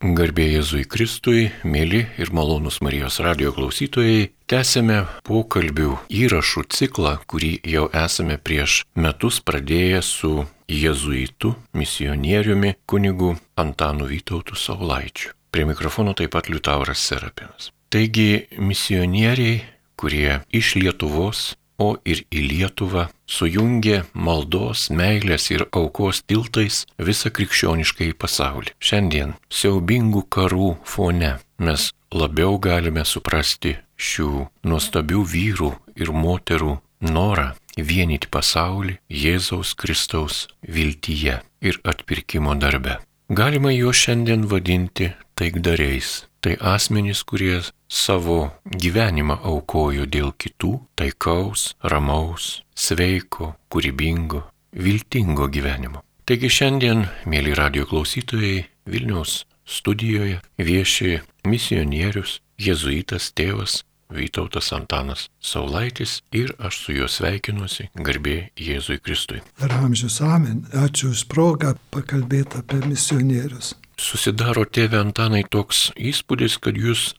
Garbė Jėzui Kristui, mėly ir malonus Marijos radio klausytojai, tęsėme pokalbių įrašų ciklą, kurį jau esame prieš metus pradėję su jėzuitu, misionieriumi, kunigu Antanu Vytautu Saulaičiu. Prie mikrofono taip pat Liutauras Serapinas. Taigi misionieriai, kurie iš Lietuvos o ir į Lietuvą sujungė maldos, meilės ir aukos tiltais visą krikščionišką į pasaulį. Šiandien siaubingų karų fone mes labiau galime suprasti šių nuostabių vyrų ir moterų norą vienyti pasaulį Jėzaus Kristaus viltyje ir atpirkimo darbe. Galima juos šiandien vadinti taikdariais. Tai asmenys, kurie savo gyvenimą aukojo dėl kitų taikaus, ramaus, sveiko, kūrybingo, viltingo gyvenimo. Taigi šiandien, mėly radio klausytojai, Vilniaus studijoje vieši misionierius, jėzuitas tėvas Vytautas Antanas Saulaitis ir aš su juo sveikinuosi, garbė Jėzui Kristui. Per amžius amen. Ačiū už progą pakalbėti apie misionierius. Susidaro tėvė Antanai toks įspūdis, kad jūs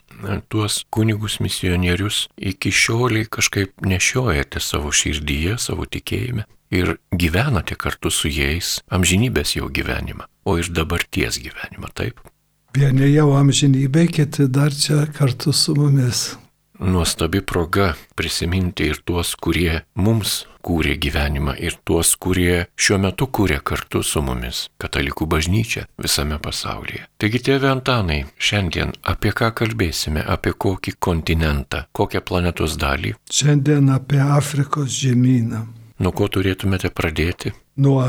tuos kunigus misionierius iki šioliai kažkaip nešiojate savo širdyje, savo tikėjime ir gyvenate kartu su jais amžinybės jau gyvenimą, o ir dabarties gyvenimą, taip? Vieni jau amžinybė, kiti dar čia kartu su mumis nuostabi proga prisiminti ir tuos, kurie mums kūrė gyvenimą ir tuos, kurie šiuo metu kūrė kartu su mumis katalikų bažnyčią visame pasaulyje. Taigi, tėve Antanai, šiandien apie ką kalbėsime, apie kokį kontinentą, kokią planetos dalį? Šiandien apie Afrikos žemyną. Nuo ko turėtumėte pradėti? Nuo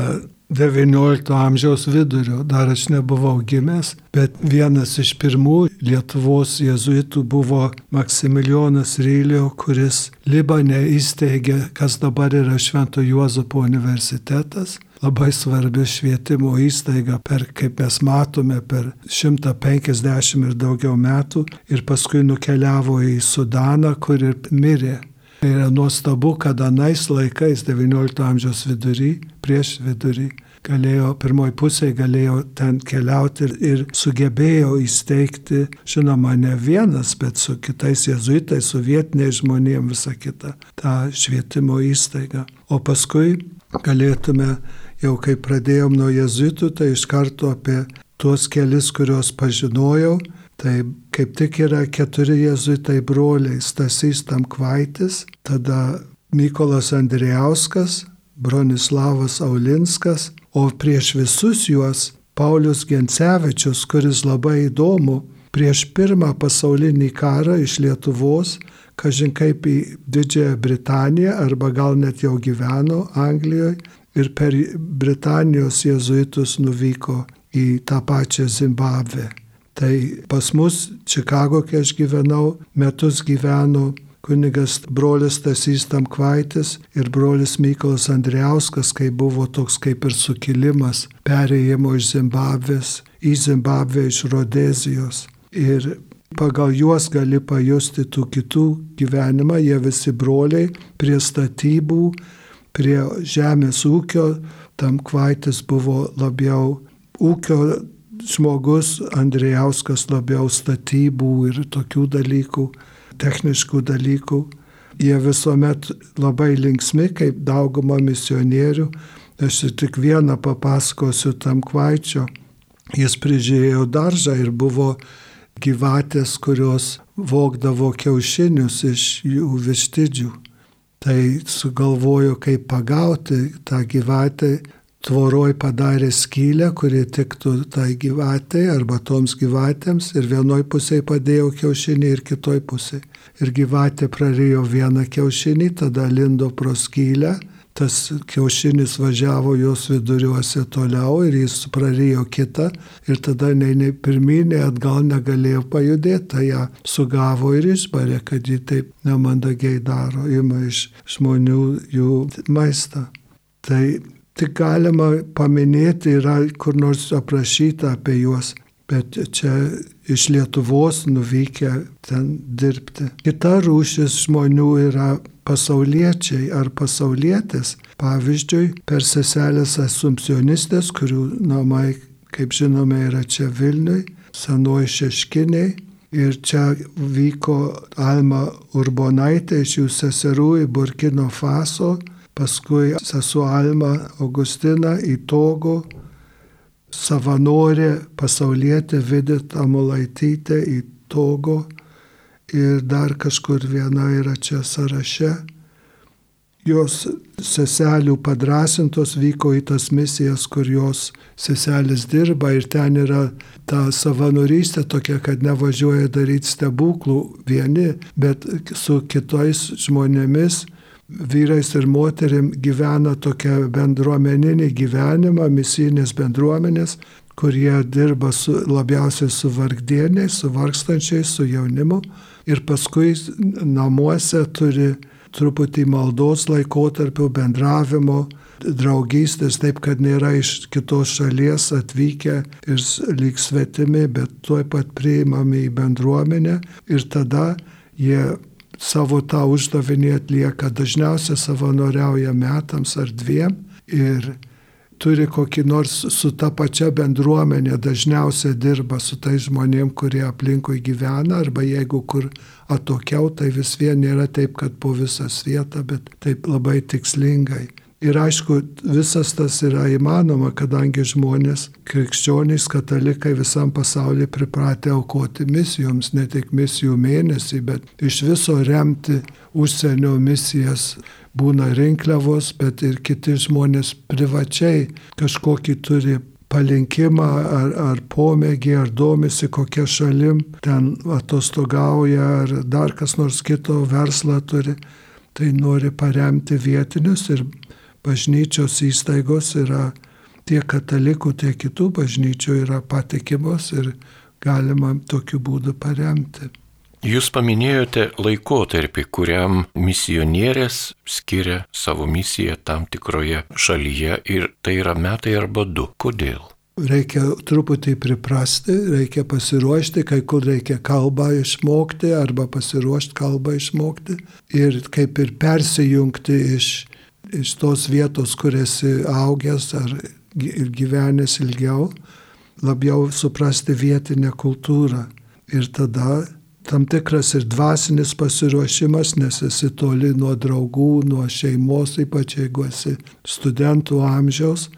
XIX amžiaus vidurio, dar aš nebuvau gimęs, bet vienas iš pirmų Lietuvos jėzuitų buvo Maksimilijonas Rylio, kuris Libane įsteigė, kas dabar yra Švento Juozapo universitetas. Labai svarbi švietimo įstaiga per, kaip mes matome, per 150 ir daugiau metų ir paskui nukeliavo į Sudaną, kur ir mirė. Tai yra nuostabu, kad anais laikais, XIX amžiaus vidury, prieš vidurį, galėjo, pirmoji pusė galėjo ten keliauti ir, ir sugebėjo įsteigti, žinoma, ne vienas, bet su kitais jezuitais, su vietiniais žmonėmis visą kitą, tą švietimo įstaigą. O paskui galėtume, jau kai pradėjom nuo jezuitų, tai iš karto apie tuos kelis, kuriuos pažinojau, tai kaip tik yra keturi jezuitai broliai - Stasys Tamkvaitis, tada Mykolas Andrijauskas, Bronislavas Aulinskas, o prieš visus juos Paulius Gencevičius, kuris labai įdomu, prieš pirmą pasaulinį karą iš Lietuvos, kažin kaip į Didžiąją Britaniją, arba gal net jau gyveno Anglijoje, ir per Britanijos jezuitus nuvyko į tą pačią Zimbabvę. Tai pas mus Čikago, kai aš gyvenau, metus gyveno kunigas brolis Tasys Tamkvaitis ir brolis Mykolas Andriauskas, kai buvo toks kaip ir sukilimas perėjimo iš Zimbabvės į Zimbabvę iš Rodezijos. Ir pagal juos gali pajusti tų kitų gyvenimą, jie visi broliai prie statybų, prie žemės ūkio, Tamkvaitis buvo labiau ūkio žmogus, Andrijauskas labiau statybų ir tokių dalykų techniškų dalykų. Jie visuomet labai linksmi, kaip dauguma misionierių. Aš tik vieną papasakosiu tam kvaičio. Jis prižiūrėjo daržą ir buvo gyvatės, kurios vokdavo kiaušinius iš jų vištidžių. Tai sugalvojo, kaip pagauti tą gyvatę tvoroj padarė skylę, kuri tiktų tai gyvatei arba toms gyvatėms ir vienoj pusėje padėjo kiaušinį ir kitoj pusėje. Ir gyvatė prarijo vieną kiaušinį, tada lindo pro skylę, tas kiaušinis važiavo jos viduriuose toliau ir jis prarijo kitą ir tada nei, nei pirminė atgal negalėjo pajudėti, tai ją sugavo ir išbarė, kad ji taip nemandagiai daro, ima iš žmonių jų maistą. Tai tik galima paminėti, yra kur nors aprašyta apie juos, bet čia iš Lietuvos nuvykę ten dirbti. Kita rūšis žmonių yra pasauliečiai ar pasaulietės. Pavyzdžiui, per seselės asumpcionistės, kurių namai kaip žinome, yra čia Vilniui, senoji šeškiniai. Ir čia vyko Alma Urbonaitė iš jų seserų į Burkino Faso, paskui sesuo Alma Augustina į Togo, savanorė pasaulietė Vidita Mulaitytė į Togo ir dar kažkur viena yra čia sąraše. Jos seselių padrasintos vyko į tas misijas, kur jos seselis dirba ir ten yra ta savanorystė tokia, kad nevažiuoja daryti stebuklų vieni, bet su kitais žmonėmis, vyrais ir moterim gyvena tokia bendruomeninį gyvenimą, misijinės bendruomenės, kurie dirba su, labiausiai su vargdieniais, su vargstančiais, su jaunimu. Ir paskui namuose turi truputį maldos laikotarpio bendravimo, draugystės, taip kad nėra iš kitos šalies atvykę ir lyg svetimi, bet tuoj pat priimami į bendruomenę. Ir tada jie savo tą uždavinį atlieka, dažniausiai savanoriauja metams ar dviem ir turi kokį nors su ta pačia bendruomenė, dažniausiai dirba su tai žmonėm, kurie aplinkui gyvena, arba jeigu kur atokiau, tai vis vien nėra taip, kad po visą vietą, bet taip labai tikslingai. Ir aišku, visas tas yra įmanoma, kadangi žmonės, krikščionys, katalikai visam pasaulyje pripratę aukoti misijoms, ne tik misijų mėnesį, bet iš viso remti užsienio misijas būna rinkliavos, bet ir kiti žmonės privačiai kažkokį turi palinkimą ar, ar pomėgį, ar domisi kokia šalim, ten atostogauja, ar dar kas nors kito verslą turi, tai nori paremti vietinius ir bažnyčios įstaigos yra tiek katalikų, tiek kitų bažnyčių yra patikimos ir galima tokiu būdu paremti. Jūs paminėjote laikotarpį, kuriam misionierės skiria savo misiją tam tikroje šalyje ir tai yra metai arba du. Kodėl? Reikia truputį priprasti, reikia pasiruošti, kai kur reikia kalbą išmokti arba pasiruošti kalbą išmokti ir kaip ir persijungti iš, iš tos vietos, kur esi augęs ar gyvenęs ilgiau, labiau suprasti vietinę kultūrą. Ir tada tam tikras ir dvasinis pasiruošimas, nes esi toli nuo draugų, nuo šeimos, ypač jeigu esi studentų amžiaus.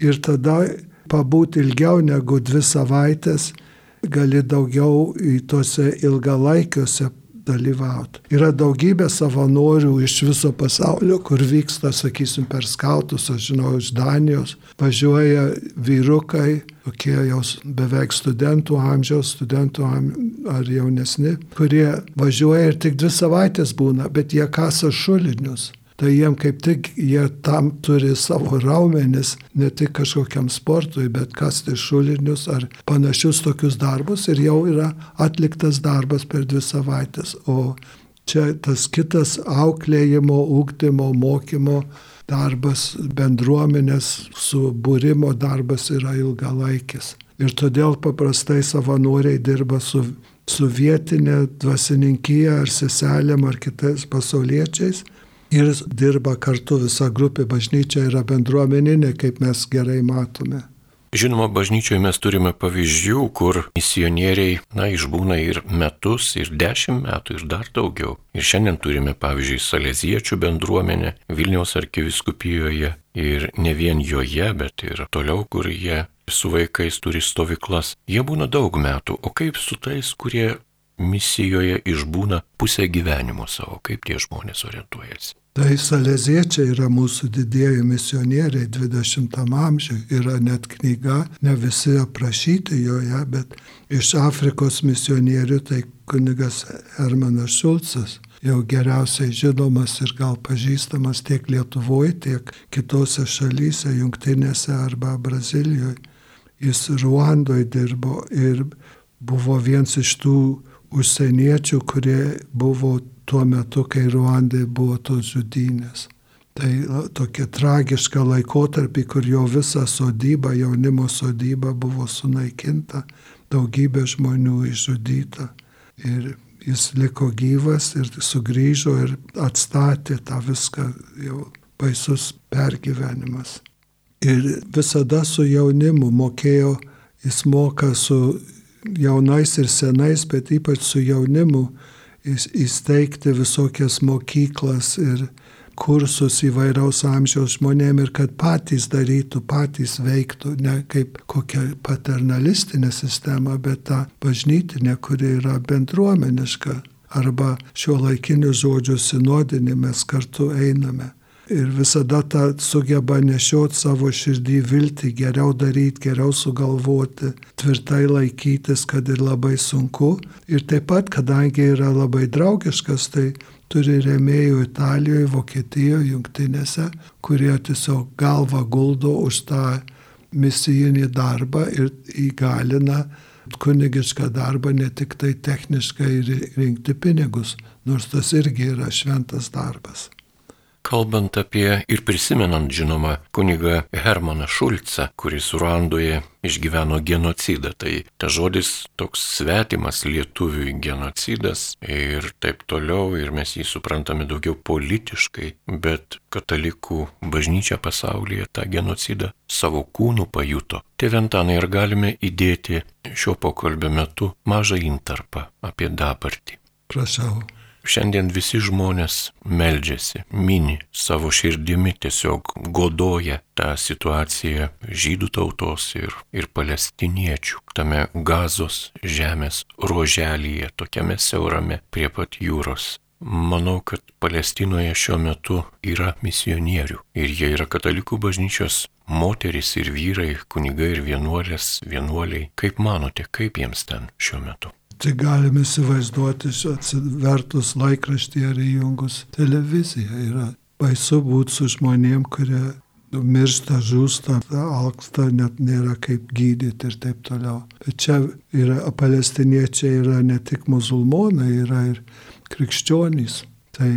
Ir tada pabūti ilgiau negu dvi savaitės gali daugiau į tose ilgalaikiuose dalyvauti. Yra daugybė savanorių iš viso pasaulio, kur vyksta, sakysim, per skautus, aš žinau, iš Danijos, važiuoja vyrukai, tokie jau beveik studentų amžiaus, studentų am, ar jaunesni, kurie važiuoja ir tik dvi savaitės būna, bet jie kasa šulinius tai jiem kaip tik jie tam turi savo raumenis, ne tik kažkokiam sportui, bet kasti šulinius ar panašius tokius darbus ir jau yra atliktas darbas per dvi savaitės. O čia tas kitas auklėjimo, ūkdymo, mokymo darbas, bendruomenės subūrimo darbas yra ilgalaikis. Ir todėl paprastai savanoriai dirba su, su vietinė dvasininkija ar seselėm ar kitais pasauliečiais ir dirba kartu visa grupė. Bažnyčia yra bendruomeninė, kaip mes gerai matome. Žinoma, bažnyčioje mes turime pavyzdžių, kur misionieriai, na, išbūna ir metus, ir dešimt metų, ir dar daugiau. Ir šiandien turime, pavyzdžiui, Saleziečių bendruomenę Vilniaus arkiviskupijoje ir ne vien joje, bet ir toliau, kur jie su vaikais turi stovyklas. Jie būna daug metų, o kaip su tais, kurie misijoje išbūna pusę gyvenimo savo, kaip tie žmonės orientuojasi? Tai saleziečiai yra mūsų didieji misionieriai 20 amžiuje, yra net knyga, ne visi aprašyti joje, bet iš Afrikos misionierių tai kunigas Hermanas Šulcas, jau geriausiai žinomas ir gal pažįstamas tiek Lietuvoje, tiek kitose šalyse, jungtinėse arba Brazilijoje. Jis Ruandoje dirbo ir buvo vienas iš tų užsieniečių, kurie buvo tuo metu, kai Ruandai buvo tos žudynės. Tai tokia tragiška laikotarpį, kur jo visa sodyba, jaunimo sodyba buvo sunaikinta, daugybė žmonių išžudyta. Ir jis liko gyvas ir sugrįžo ir atstatė tą viską, jau baisus pergyvenimas. Ir visada su jaunimu mokėjo jis moka su jaunais ir senais, bet ypač su jaunimu įsteigti visokias mokyklas ir kursus įvairiaus amžiaus žmonėm ir kad patys darytų, patys veiktų, ne kaip kokia paternalistinė sistema, bet ta bažnytinė, kuri yra bendruomeniška. Arba šio laikinių žodžių sinodinį mes kartu einame. Ir visada tą sugeba nešiot savo širdį viltį, geriau daryti, geriau sugalvoti, tvirtai laikytis, kad ir labai sunku. Ir taip pat, kadangi yra labai draugiškas, tai turi remėjų Italijoje, Vokietijoje, jungtinėse, kurie tiesiog galva guldo už tą misijinį darbą ir įgalina kunigišką darbą ne tik tai techniškai rinkti pinigus, nors tas irgi yra šventas darbas. Kalbant apie ir prisimenant žinoma kuniga Hermaną Šulcą, kuris Ruandoje išgyveno genocidą, tai ta žodis toks svetimas lietuviui genocidas ir taip toliau, ir mes jį suprantame daugiau politiškai, bet katalikų bažnyčia pasaulyje tą genocidą savo kūnų pajuto. Teventanai ar galime įdėti šio pokalbio metu mažą intarpą apie dabartį? Prašau. Šiandien visi žmonės meldžiasi, mini savo širdimi, tiesiog godoja tą situaciją žydų tautos ir, ir palestiniečių tame gazos žemės ruoželyje, tokiame siaurame prie pat jūros. Manau, kad Palestinoje šiuo metu yra misionierių ir jie yra katalikų bažnyčios moteris ir vyrai, kunigai ir vienuolės, vienuoliai. Kaip manote, kaip jiems ten šiuo metu? Tai galime įsivaizduoti, atsivertus laikraštį ar įjungus televiziją. Yra baisu būti su žmonėm, kurie miršta, žūsta, alksta, net nėra kaip gydyti ir taip toliau. Bet čia yra, palestiniečiai yra ne tik musulmonai, yra ir krikščionys. Tai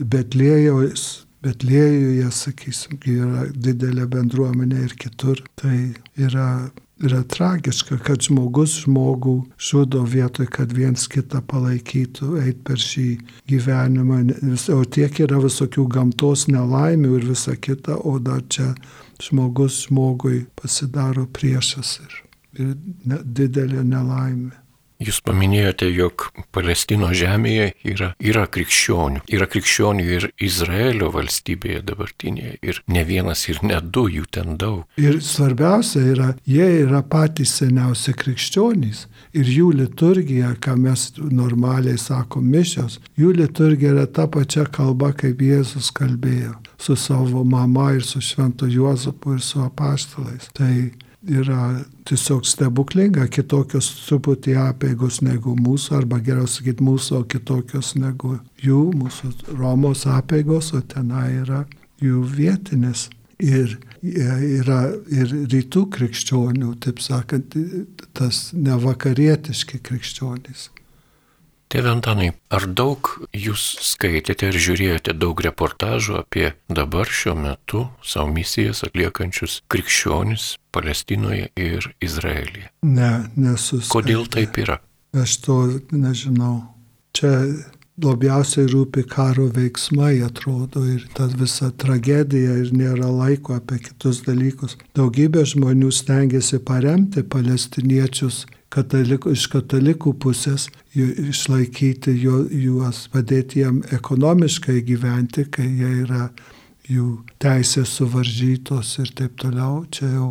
Betlėjaus, Betlėjuje, sakysim, yra didelė bendruomenė ir kitur. Tai yra yra tragiška, kad žmogus žmogų žudo vietoj, kad viens kitą palaikytų, eit per šį gyvenimą. O tiek yra visokių gamtos nelaimių ir visa kita, o dar čia žmogus žmogui pasidaro priešas ir, ir ne, didelė nelaimė. Jūs paminėjote, jog Palestino žemėje yra, yra krikščionių. Yra krikščionių ir Izraelio valstybėje dabartinėje. Ir ne vienas, ir ne du, jų ten daug. Ir svarbiausia yra, jie yra patys seniausi krikščionys. Ir jų liturgija, ką mes normaliai sakom mišios, jų liturgija yra ta pačia kalba, kaip Jėzus kalbėjo. Su savo mama ir su švento Juozapu ir su apaštalais. Tai yra tiesiog stebuklinga, kitokios truputį apėgos negu mūsų, arba geriau sakyti mūsų, o kitokios negu jų, mūsų Romos apėgos, o tenai yra jų vietinės. Ir yra ir rytų krikščionių, taip sakant, tas nevakarietiški krikščionys. Tėve Antanai, ar daug jūs skaitėte ir žiūrėjote daug reportažų apie dabar šiuo metu savo misijas atliekančius krikščionis Palestinoje ir Izraelyje? Ne, nesu. Kodėl taip yra? Aš to nežinau. Čia labiausiai rūpi karo veiksmai, atrodo, ir ta visa tragedija ir nėra laiko apie kitus dalykus. Daugybė žmonių stengiasi paremti palestiniečius katalikų, iš katalikų pusės išlaikyti juos, padėti jiem ekonomiškai gyventi, kai jie yra jų teisės suvaržytos ir taip toliau. Čia jau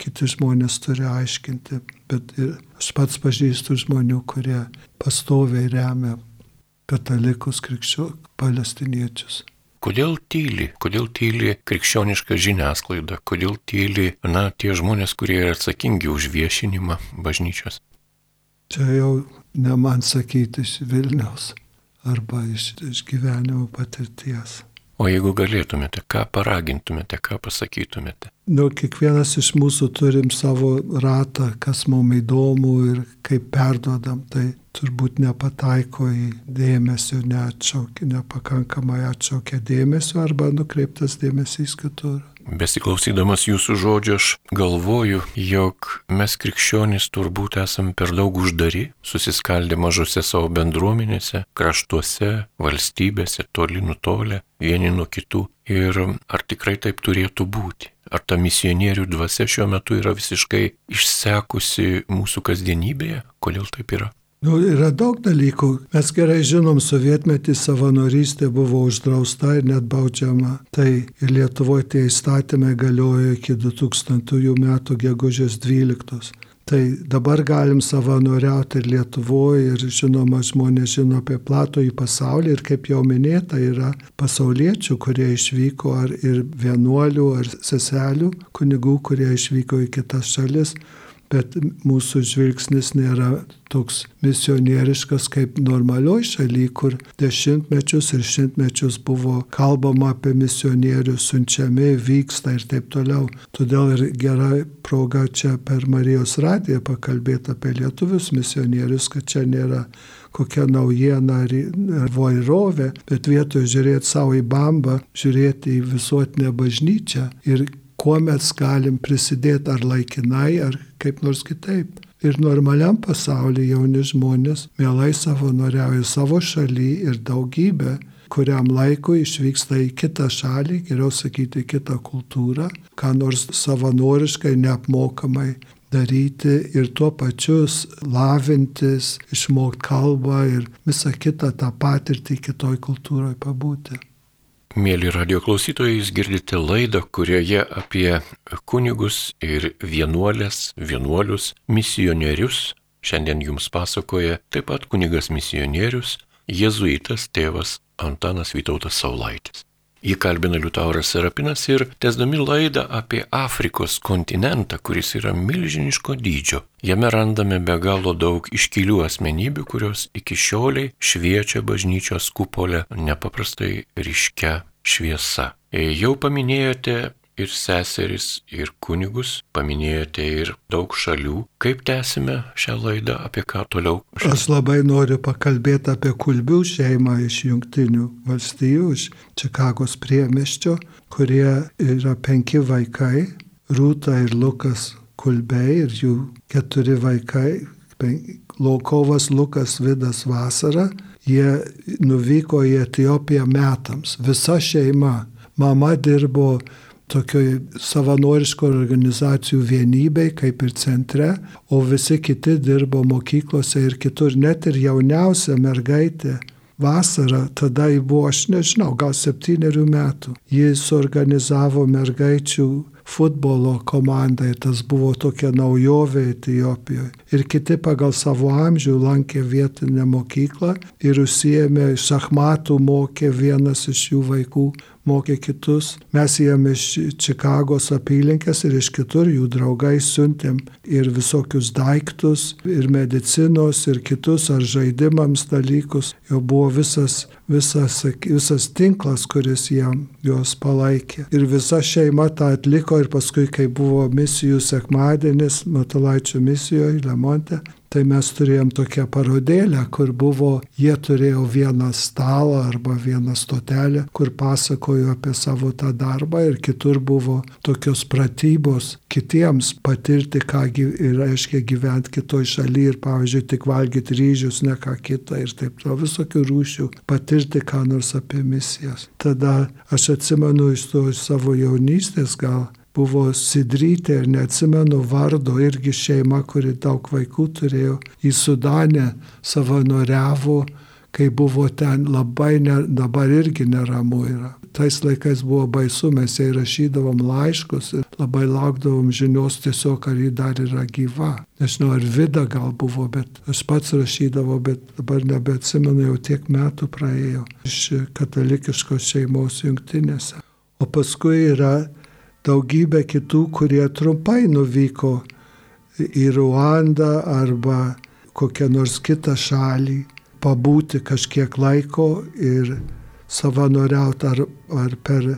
kiti žmonės turi aiškinti. Bet aš pats pažįstu žmonių, kurie pastoviai remia katalikus, krikščių, palestiniečius. Kodėl tyli? Kodėl tyli krikščioniška žiniasklaida? Kodėl tyli, na, tie žmonės, kurie yra atsakingi už viešinimą bažnyčios? Čia jau ne man sakyti iš Vilniaus arba iš, iš gyvenimo patirties. O jeigu galėtumėte, ką paragintumėte, ką pasakytumėte? Nu, kiekvienas iš mūsų turim savo ratą, kas mums įdomu ir kaip perduodam, tai turbūt nepataiko į dėmesio, neatšaukia, nepakankamai atšaukia dėmesio arba nukreiptas dėmesys kitur. Besiklausydamas jūsų žodžio, aš galvoju, jog mes krikščionys turbūt esame per daug uždari, susiskaldę mažose savo bendruomenėse, kraštuose, valstybėse, toli nutolę vieni nuo kitų ir ar tikrai taip turėtų būti. Ar ta misionierių dvasia šiuo metu yra visiškai išsekusi mūsų kasdienybėje? Kodėl taip yra? Nu, yra daug dalykų. Mes gerai žinom, sovietmetį savanorystė buvo uždrausta ir net baudžiama. Tai ir Lietuvoje tie įstatymai galiojo iki 2000 metų gegužės 12. Tai dabar galim savanoriauti ir Lietuvoje ir žinoma žmonės žino apie platų į pasaulį ir kaip jau minėta yra pasauliečių, kurie išvyko ar ir vienuolių ar seselių, kunigų, kurie išvyko į kitas šalis bet mūsų žvilgsnis nėra toks misionieriškas kaip normalioj šaly, kur dešimtmečius ir šimtmečius buvo kalbama apie misionierius, siunčiami, vyksta ir taip toliau. Todėl ir gera proga čia per Marijos radiją pakalbėti apie lietuvius misionierius, kad čia nėra kokia naujiena ar vairovė, bet vietoj žiūrėti savo į bambą, žiūrėti į visuotinę bažnyčią ir kuo mes galim prisidėti ar laikinai, ar kaip nors kitaip. Ir normaliam pasaulyje jauni žmonės mielai savanoriauja savo šaly ir daugybė, kuriam laikui išvyksta į kitą šalį, geriau sakyti, kitą kultūrą, ką nors savanoriškai, neapmokamai daryti ir tuo pačius lavintis, išmokti kalbą ir visą kitą tą patirtį kitoj kultūroje pabūti. Mėly radio klausytojai, jūs girdite laidą, kurioje apie kunigus ir vienuolės, vienuolius, misionierius šiandien jums pasakoja taip pat kunigas misionierius, jėzuitas tėvas Antanas Vytautas Saulaitis. Jį kalbina Liutauras Serapinas ir tesdami laidą apie Afrikos kontinentą, kuris yra milžiniško dydžio. Jame randame be galo daug iškilių asmenybių, kurios iki šioliai šviečia bažnyčios kupolę nepaprastai ryškia šviesa. Jau paminėjote ir seseris, ir kunigus, paminėjote ir daug šalių. Kaip tęsime šią laidą, apie ką toliau? Aš labai noriu pakalbėti apie Kulbių šeimą iš Junktinių valstijų, iš Čikagos priemeščio, kurie yra penki vaikai - Rūta ir Lukas Kulbiai ir jų keturi vaikai - Laukovas, Lukas, Vidas vasara. Jie nuvyko į Etiopiją metams, visa šeima. Mama dirbo tokioj savanoriško organizacijų vienybei, kaip ir centre, o visi kiti dirbo mokyklose ir kitur, net ir jauniausia mergaitė. Vasarą, tada jį buvo, aš nežinau, gal septyniarių metų. Jis organizavo mergaičių futbolo komandai, tas buvo tokia naujovė Etijopijoje. Ir kiti pagal savo amžių lankė vietinę mokyklą ir užsiemė šachmatų, mokė vienas iš jų vaikų mokė kitus. Mes jiem iš Čikagos apylinkės ir iš kitur jų draugai siuntėm ir visokius daiktus, ir medicinos, ir kitus, ar žaidimams dalykus. Jau buvo visas, visas, visas tinklas, kuris jiem juos palaikė. Ir visa šeima tą atliko ir paskui, kai buvo misijų sekmadienis, Matulaičio misijoje, Lemonte, Tai mes turėjom tokią parodėlę, kur buvo, jie turėjo vieną stalą arba vieną stotelę, kur pasakojo apie savo tą darbą ir kitur buvo tokios pratybos kitiems patirti, ką reiškia gyventi kitoj šalyje ir, pavyzdžiui, tik valgyti ryžius, ne ką kitą ir taip toliau, visokių rūšių, patirti ką nors apie misijas. Tada aš atsimenu iš to savo jaunystės gal buvo Sidrytė ir neatsimenu vardo, irgi šeima, kuri daug vaikų turėjo, į Sudanę savanoriavo, kai buvo ten labai, ne, dabar irgi neramu yra. Tais laikais buvo baisu, mes jai rašydavom laiškus ir labai laukdavom žinios tiesiog, ar ji dar yra gyva. Nežinau, ar vida gal buvo, bet aš pats rašydavau, bet dabar nebeatsimenu, jau tiek metų praėjo iš katalikiškos šeimos jungtinėse. O paskui yra daugybė kitų, kurie trumpai nuvyko į Ruandą arba kokią nors kitą šalį, pabūti kažkiek laiko ir savanoriauti ar, ar per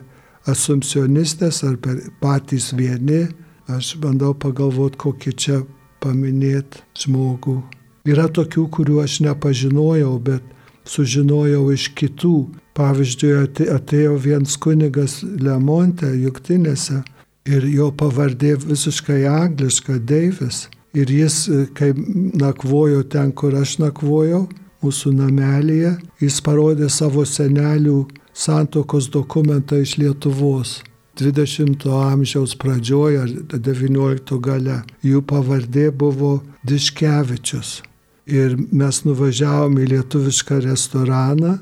asumcionistės, ar per patys vieni. Aš bandau pagalvoti, kokį čia paminėti žmogų. Yra tokių, kuriuo aš nepažinojau, bet sužinojau iš kitų. Pavyzdžiui, atėjo vienas kunigas Lemonte, juktinėse, ir jo pavardė visiškai angliška, Deivis. Ir jis, kai nakvojo ten, kur aš nakvojau, mūsų namelėje, jis parodė savo senelių santokos dokumentą iš Lietuvos. 20 amžiaus pradžioje ar 19 gale. Jų pavardė buvo Diškevičius. Ir mes nuvažiavom į lietuvišką restoraną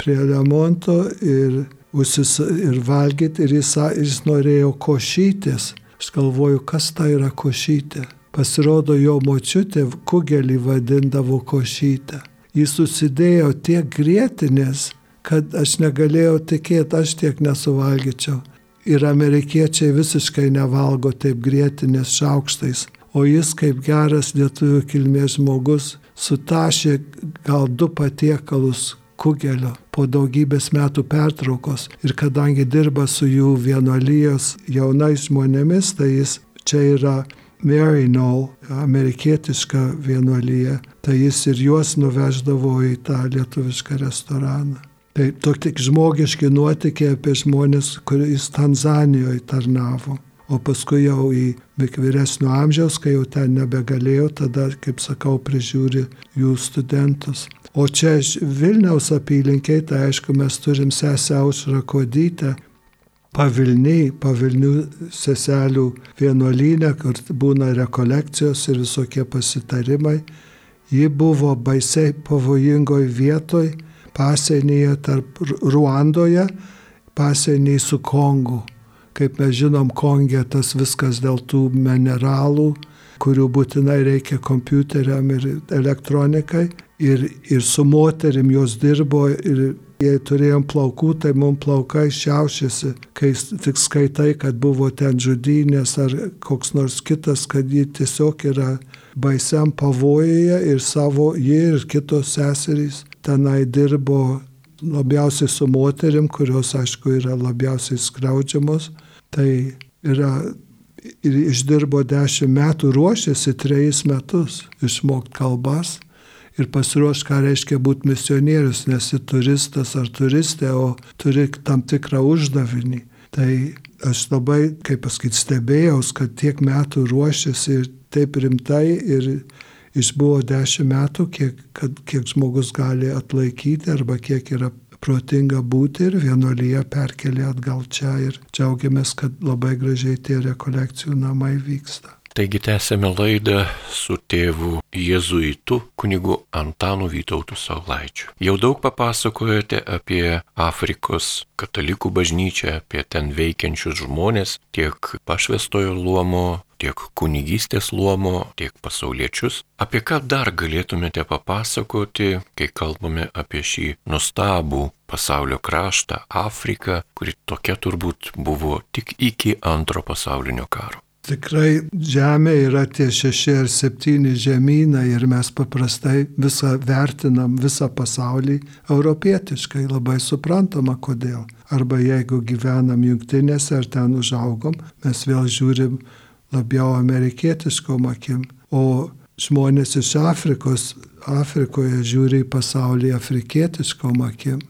prie remonto ir, užsis, ir valgyti ir jis, jis norėjo košytis. Aš galvoju, kas tai yra košytė. Pasirodo, jo močiutė kugelį vadindavo košytę. Jis susidėjo tiek grėtinės, kad aš negalėjau tikėti, aš tiek nesuvalgyčiau. Ir amerikiečiai visiškai nevalgo taip grėtinės šaukštais. O jis kaip geras lietuvių kilmės žmogus sutašė gal du patiekalus kugelio po daugybės metų pertraukos. Ir kadangi dirba su jų vienuolijos jaunais žmonėmis, tai jis čia yra Maryknoll, amerikietiška vienuolyje, tai jis ir juos nuveždavo į tą lietuvišką restoraną. Tai tokie žmogiški nuotikiai apie žmonės, kuris Tanzanijoje tarnavo. O paskui jau į vyresnio amžiaus, kai jau ten nebegalėjo, tada, kaip sakau, prižiūri jų studentus. O čia Vilniaus apylinkiai, tai aišku, mes turim sesę Aušrą Kodytę, pavilniai, pavilnių seselių vienuolynę, kur būna rekolekcijos ir visokie pasitarimai. Ji buvo baisiai pavojingoj vietoj, pasienyje tarp Ruandoje, pasienyje su Kongu. Kaip mes žinom, Kongė tas viskas dėl tų mineralų, kurių būtinai reikia kompiuteriam ir elektronikai ir, ir su moterim jos dirbo ir jei turėjom plaukų, tai mums plaukai šiaušiasi, kai tik skaitai, kad buvo ten žudynės ar koks nors kitas, kad ji tiesiog yra baisiam pavojuje ir savo, ji ir kitos seserys tenai dirbo labiausiai su moterim, kurios aišku yra labiausiai skriaudžiamos. Tai yra ir išdirbo dešimt metų, ruošėsi trejus metus išmokti kalbas ir pasiruoš, ką reiškia būti misionierius, nesi turistas ar turistė, o turi tam tikrą uždavinį. Tai aš labai, kaip pasakyti, stebėjaus, kad tiek metų ruošiasi ir taip rimtai ir išbuvo dešimt metų, kiek, kad, kiek žmogus gali atlaikyti arba kiek yra protinga būti ir vienuolyje perkelė atgal čia ir džiaugiamės, kad labai gražiai tie rekolekcijų namai vyksta. Taigi tęsėme laidą su tėvu jėzuitu kunigu Antanu Vytautu Saulaičiu. Jau daug papasakojote apie Afrikos katalikų bažnyčią, apie ten veikiančius žmonės, tiek pašvestojo luomo, tiek kunigystės luomo, tiek pasauliečius. Apie ką dar galėtumėte papasakoti, kai kalbame apie šį nustabų pasaulio kraštą Afriką, kuri tokia turbūt buvo tik iki antro pasaulinio karo. Tikrai Žemė yra tie šeši ar septyni žemynai ir mes paprastai visą vertinam, visą pasaulį europietiškai, labai suprantama kodėl. Arba jeigu gyvenam jungtinėse ar ten užaugom, mes vėl žiūrim labiau amerikietiškom akim. O žmonės iš Afrikos, Afrikoje žiūri į pasaulį afrikietiškom akim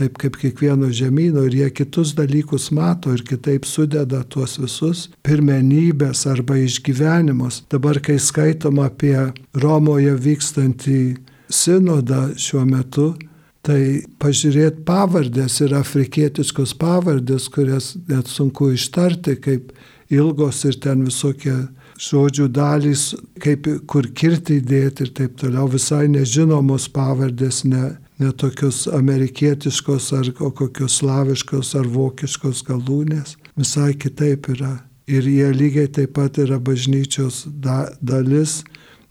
taip kaip kiekvieno žemynų ir jie kitus dalykus mato ir kitaip sudeda tuos visus pirmenybės arba išgyvenimus. Dabar, kai skaitom apie Romoje vykstantį sinodą šiuo metu, tai pažiūrėti pavardės ir afrikietiškos pavardės, kurias net sunku ištarti, kaip ilgos ir ten visokie žodžių dalys, kaip kur kirti įdėti ir taip toliau, visai nežinomos pavardės, ne, netokios amerikietiškos ar kokios slaviškos ar vokiškos galūnės. Visai kitaip yra. Ir jie lygiai taip pat yra bažnyčios da, dalis,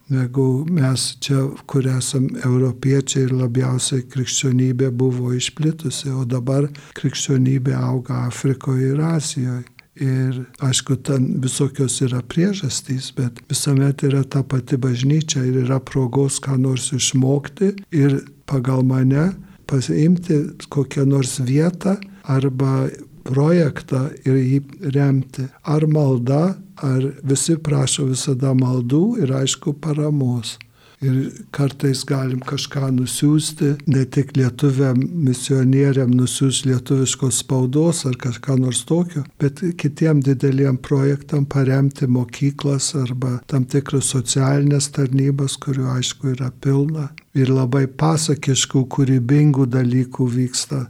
negu mes čia, kur esam europiečiai ir labiausiai krikščionybė buvo išplitusi, o dabar krikščionybė auga Afrikoje ir Azijoje. Ir aišku, ten visokios yra priežastys, bet visuomet yra ta pati bažnyčia ir yra progos ką nors išmokti ir pagal mane pasiimti kokią nors vietą arba projektą ir jį remti. Ar malda, ar visi prašo visada maldų ir aišku paramos ir kartais galim kažką nusiųsti, ne tik lietuviam misionieriam nusiųsti lietuviškos spaudos ar kažką nors tokio, bet kitiem dideliem projektam paremti mokyklas arba tam tikras socialinės tarnybas, kurių aišku yra pilna. Ir labai pasakiškų, kūrybingų dalykų vyksta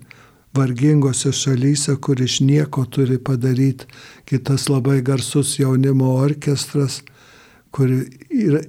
vargingose šalyse, kur iš nieko turi padaryti kitas labai garsus jaunimo orkestras, kur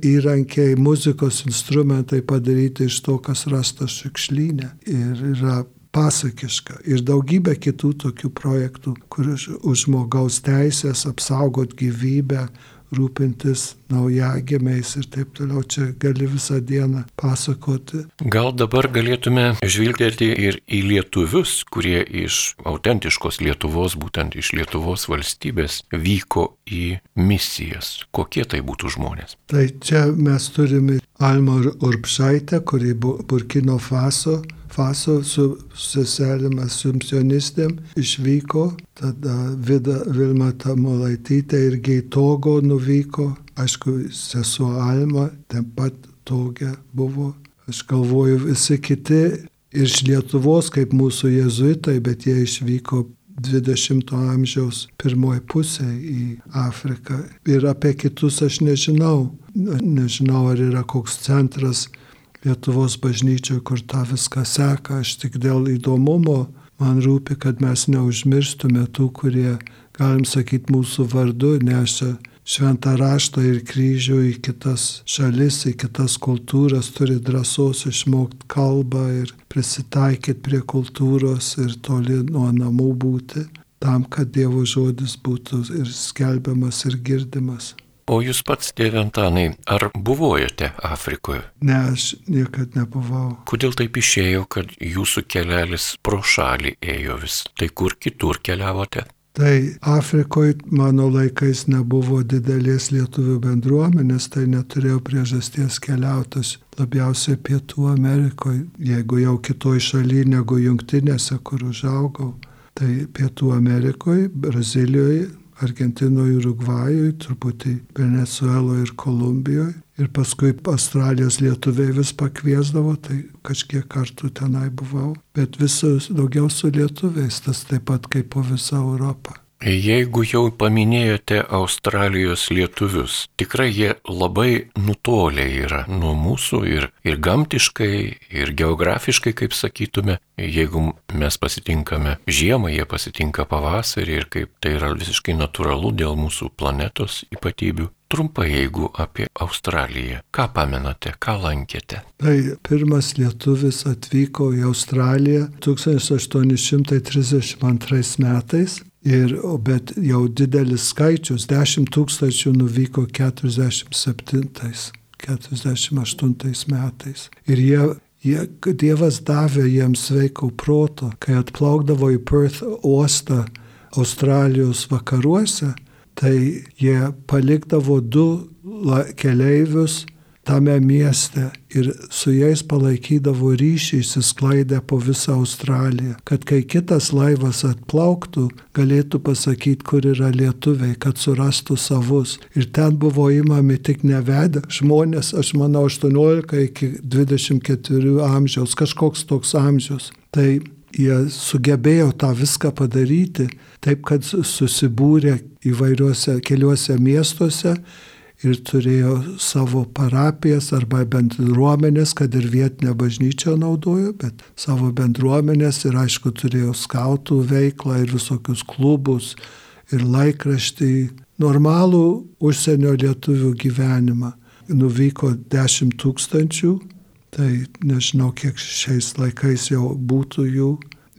įrankiai, muzikos instrumentai padaryti iš to, kas rastas šiukšlyne. Ir yra pasakiška. Ir daugybė kitų tokių projektų, kur už žmogaus teisės apsaugot gyvybę, rūpintis naujagimiais ir taip toliau. Čia gali visą dieną pasakoti. Gal dabar galėtume žvilgėti ir į lietuvius, kurie iš autentiškos Lietuvos, būtent iš Lietuvos valstybės, vyko į misijas. Kokie tai būtų žmonės? Tai čia mes turime Alma Urbšaitę, kuri Burkino Faso Faso su seselėm asumpcionistėm išvyko, tada Vida Vilma Tamulaitytė irgi į Togo nuvyko, aišku, sesuo Alma ten pat Toge buvo. Aš galvoju, visi kiti iš Lietuvos, kaip mūsų jezuitai, bet jie išvyko 20-ojo amžiaus pirmoji pusė į Afriką. Ir apie kitus aš nežinau. Nežinau, ar yra koks centras Lietuvos bažnyčioje, kur tą viską seka. Aš tik dėl įdomumo man rūpi, kad mes neužmirštume tų, kurie, galim sakyti, mūsų vardu neša šventą raštą ir kryžių į kitas šalis, į kitas kultūras, turi drąsos išmokti kalbą ir prisitaikyti prie kultūros ir toli nuo namų būti, tam, kad Dievo žodis būtų ir skelbiamas ir girdimas. O jūs pats, tėve Antanai, ar buvojote Afrikoje? Ne, aš niekad nebuvau. Kodėl taip išėjo, kad jūsų kelelis pro šalį ėjo vis? Tai kur kitur keliavote? Tai Afrikoje mano laikais nebuvo didelės lietuvių bendruomenės, tai neturėjau priežasties keliautas labiausiai Pietų Amerikoje, jeigu jau kitoj šaly negu jungtinėse, kur užaugau. Tai Pietų Amerikoje, Brazilijoje, Argentinoje, Urugvajoje, truputį Venezueloje ir Kolumbijoje. Ir paskui Australijos lietuviai vis pakviesdavo, tai kažkiek kartų tenai buvau. Bet visus daugiau su lietuviais, tas taip pat kaip po visą Europą. Jeigu jau paminėjote Australijos lietuvius, tikrai jie labai nutolę yra nuo mūsų ir, ir gamtiškai, ir geografiškai, kaip sakytume. Jeigu mes pasitinkame žiemą, jie pasitinka pavasarį ir kaip tai yra visiškai natūralu dėl mūsų planetos ypatybių. Trumpai, jeigu apie Australiją. Ką pamenate, ką lankėte? Tai pirmas lietuvis atvyko į Australiją 1832 metais Ir, bet jau didelis skaičius, 10 tūkstančių nuvyko 47, 48 metais. Ir jie, jie, Dievas davė jiems sveiko proto, kai atplaukdavo į Perth uostą Australijos vakaruose, tai jie palikdavo du keleivius tame mieste ir su jais palaikydavo ryšį įsisklaidę po visą Australiją, kad kai kitas laivas atplauktų, galėtų pasakyti, kur yra lietuviai, kad surastų savus. Ir ten buvo įmami tik nevedę žmonės, aš manau, 18 iki 24 amžiaus, kažkoks toks amžius. Tai jie sugebėjo tą viską padaryti taip, kad susibūrė įvairiuose keliuose miestuose ir turėjo savo parapijas arba bendruomenės, kad ir vietinę bažnyčią naudojo, bet savo bendruomenės ir aišku turėjo skautų veiklą ir visokius klubus ir laikraštį, normalų užsienio lietuvių gyvenimą. Nuvyko 10 tūkstančių, tai nežinau, kiek šiais laikais jau būtų jų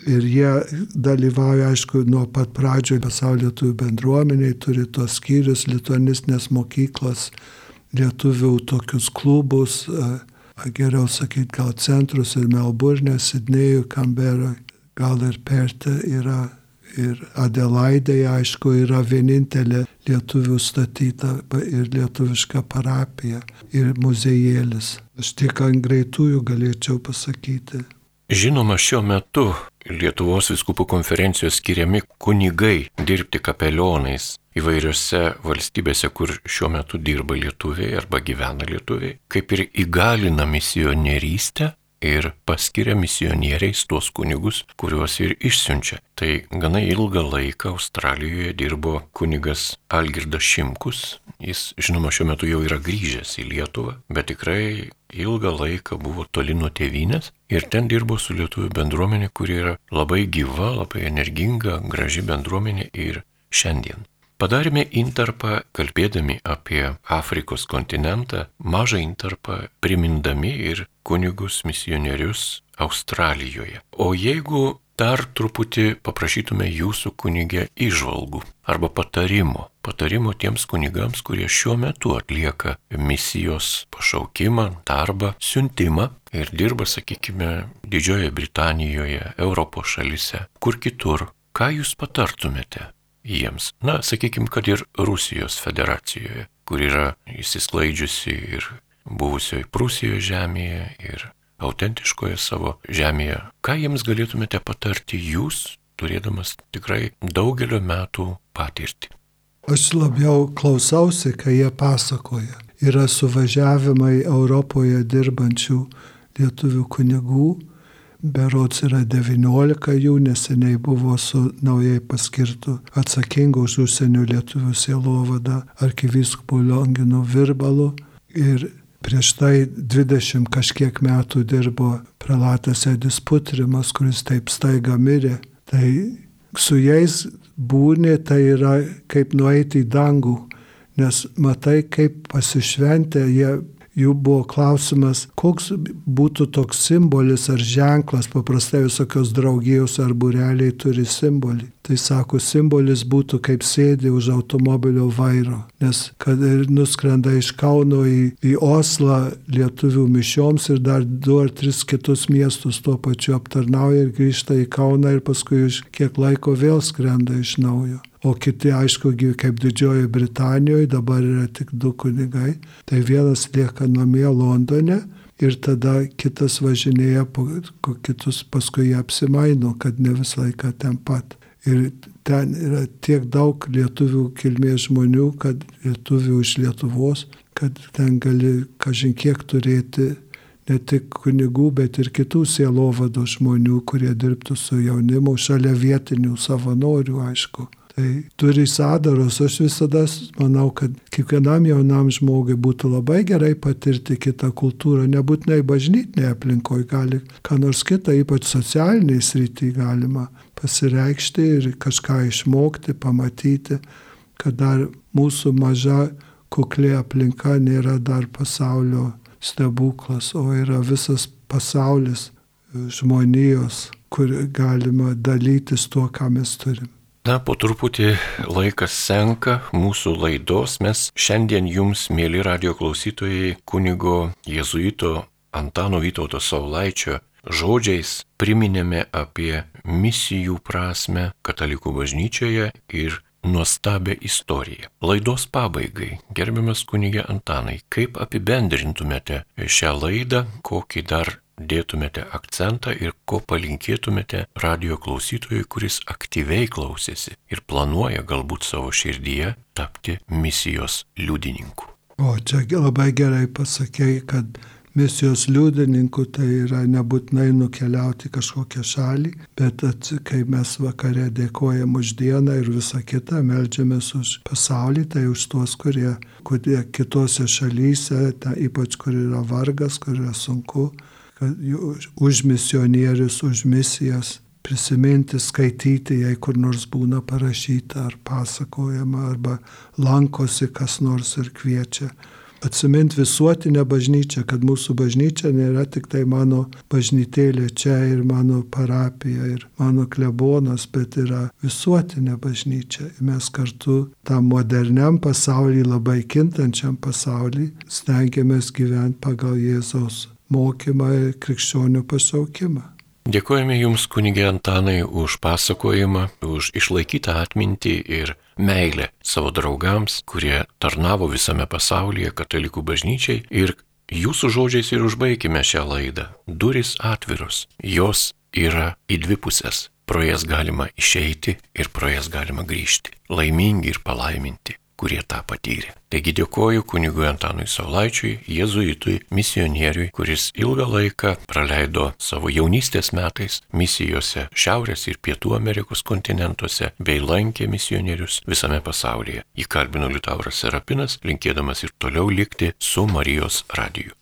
Ir jie dalyvauja, aišku, nuo pat pradžio pasaulio lietuvių bendruomeniai, turi tos skyrius, lituanistinės mokyklas, lietuvių tokius klubus, geriau sakyti, gal centrus ir Melburnė, Sidnėjų, Kamberoje, gal ir Perte yra. Ir Adelaidėje, aišku, yra vienintelė lietuvių statyta ir lietuviška parapija ir muziejėlis. Aš tik ant greitųjų galėčiau pasakyti. Žinoma, šiuo metu Lietuvos viskupų konferencijos skiriami kunigai dirbti kapelionais įvairiose valstybėse, kur šiuo metu dirba lietuviai arba gyvena lietuviai, kaip ir įgalina misionierystę, ir paskiria misionieriais tuos kunigus, kuriuos ir išsiunčia. Tai gana ilgą laiką Australijoje dirbo kunigas Algirdas Šimkus. Jis, žinoma, šiuo metu jau yra grįžęs į Lietuvą, bet tikrai ilgą laiką buvo toli nuo tėvynės ir ten dirbo su lietuvių bendruomenė, kuri yra labai gyva, labai energinga, graži bendruomenė ir šiandien. Padarėme intarpą, kalbėdami apie Afrikos kontinentą, mažą intarpą, primindami ir kunigus misionierius Australijoje. O jeigu dar truputį paprašytume jūsų kunigė išvalgų arba patarimo, patarimo tiems kunigams, kurie šiuo metu atlieka misijos pašaukimą, darbą, siuntimą ir dirba, sakykime, Didžiojoje Britanijoje, Europos šalise, kur kitur, ką jūs patartumėte? Jiems. Na, sakykime, kad ir Rusijos federacijoje, kur yra įsisklaidžiusi ir buvusioje Prūsijoje žemėje, ir autentiškoje savo žemėje. Ką jiems galėtumėte patarti jūs, turėdamas tikrai daugelio metų patirtį? Aš labiau klausausi, kai jie pasakoja. Yra suvažiavimai Europoje dirbančių lietuvių kunigų berots yra 19 jų, neseniai buvo su naujai paskirtu atsakingu už užsienio lietuvių sielovada arkivyskupu Lionginu Virbalu ir prieš tai 20 kažkiek metų dirbo prelatas Edis Putrimas, kuris taip staiga mirė. Tai su jais būnė tai yra kaip nueiti į dangų, nes matai, kaip pasišventę jie jų buvo klausimas, koks būtų toks simbolis ar ženklas, paprastai visokios draugijos ar bureliai turi simbolį. Tai sako, simbolis būtų kaip sėdi už automobilio vairo, nes kad ir nuskrenda iš Kauno į, į Oslą lietuvių mišioms ir dar du ar tris kitus miestus tuo pačiu aptarnauja ir grįžta į Kauną ir paskui iš kiek laiko vėl skrenda iš naujo o kiti, aišku, kaip Didžiojoje Britanijoje, dabar yra tik du kunigai, tai vienas lieka namie Londone ir tada kitas važinėja po kitus, paskui jie apsimaino, kad ne visą laiką ten pat. Ir ten yra tiek daug lietuvių kilmės žmonių, kad lietuvių iš Lietuvos, kad ten gali kažin kiek turėti ne tik kunigų, bet ir kitų sielovado žmonių, kurie dirbtų su jaunimu, šalia vietinių savanorių, aišku. Tai turi sądaros, aš visada manau, kad kiekvienam jaunam žmogui būtų labai gerai patirti kitą kultūrą, nebūtinai bažnytinėje aplinkoje, gali ką nors kitą, ypač socialiniai srity galima pasireikšti ir kažką išmokti, pamatyti, kad dar mūsų maža kuklė aplinka nėra dar pasaulio stebuklas, o yra visas pasaulis žmonijos, kur galima dalytis tuo, ką mes turim. Na, po truputį laikas senka mūsų laidos. Mes šiandien jums, mėly radio klausytojai, kunigo jėzuito Antano Vytauto Saulaičio žodžiais priminėme apie misijų prasme katalikų bažnyčioje ir nuostabę istoriją. Laidos pabaigai, gerbiamas kunigė Antanai, kaip apibendrintumėte šią laidą, kokį dar dėtumėte akcentą ir ko palinkėtumėte radio klausytojui, kuris aktyviai klausėsi ir planuoja galbūt savo širdyje tapti misijos liudininku. O čia labai gerai pasakėjai, kad misijos liudininkų tai yra nebūtinai nukeliauti kažkokią šalį, bet at, kai mes vakare dėkojam už dieną ir visą kitą, melžiamės už pasaulį, tai už tuos, kurie, kurie kitose šalyse, ta, ypač kur yra vargas, kur yra sunku, kad už misionierius, už misijas prisiminti, skaityti, jei kur nors būna parašyta ar pasakojama, arba lankosi kas nors ir kviečia. Atsiminti visuotinę bažnyčią, kad mūsų bažnyčia nėra tik tai mano bažnytėlė čia ir mano parapija ir mano klebonas, bet yra visuotinė bažnyčia. Mes kartu tam moderniam pasauliui, labai kintančiam pasauliui, stengiamės gyventi pagal Jėzaus mokymą ir krikščionių pasaukimą. Dėkojame Jums, kunigė Antanai, už pasakojimą, už išlaikytą atmintį ir meilę savo draugams, kurie tarnavo visame pasaulyje katalikų bažnyčiai ir Jūsų žodžiais ir užbaigime šią laidą. Duris atviros, jos yra į dvi pusės. Pro jas galima išeiti ir pro jas galima grįžti. Laimingi ir palaiminti kurie tą patyrė. Taigi dėkoju kunigui Antanui Saulaičiui, jėzuitui, misionieriui, kuris ilgą laiką praleido savo jaunystės metais misijose Šiaurės ir Pietų Amerikos kontinentuose bei lankė misionierius visame pasaulyje. Įkalbino Liutauras Serapinas, linkėdamas ir toliau likti su Marijos radiju.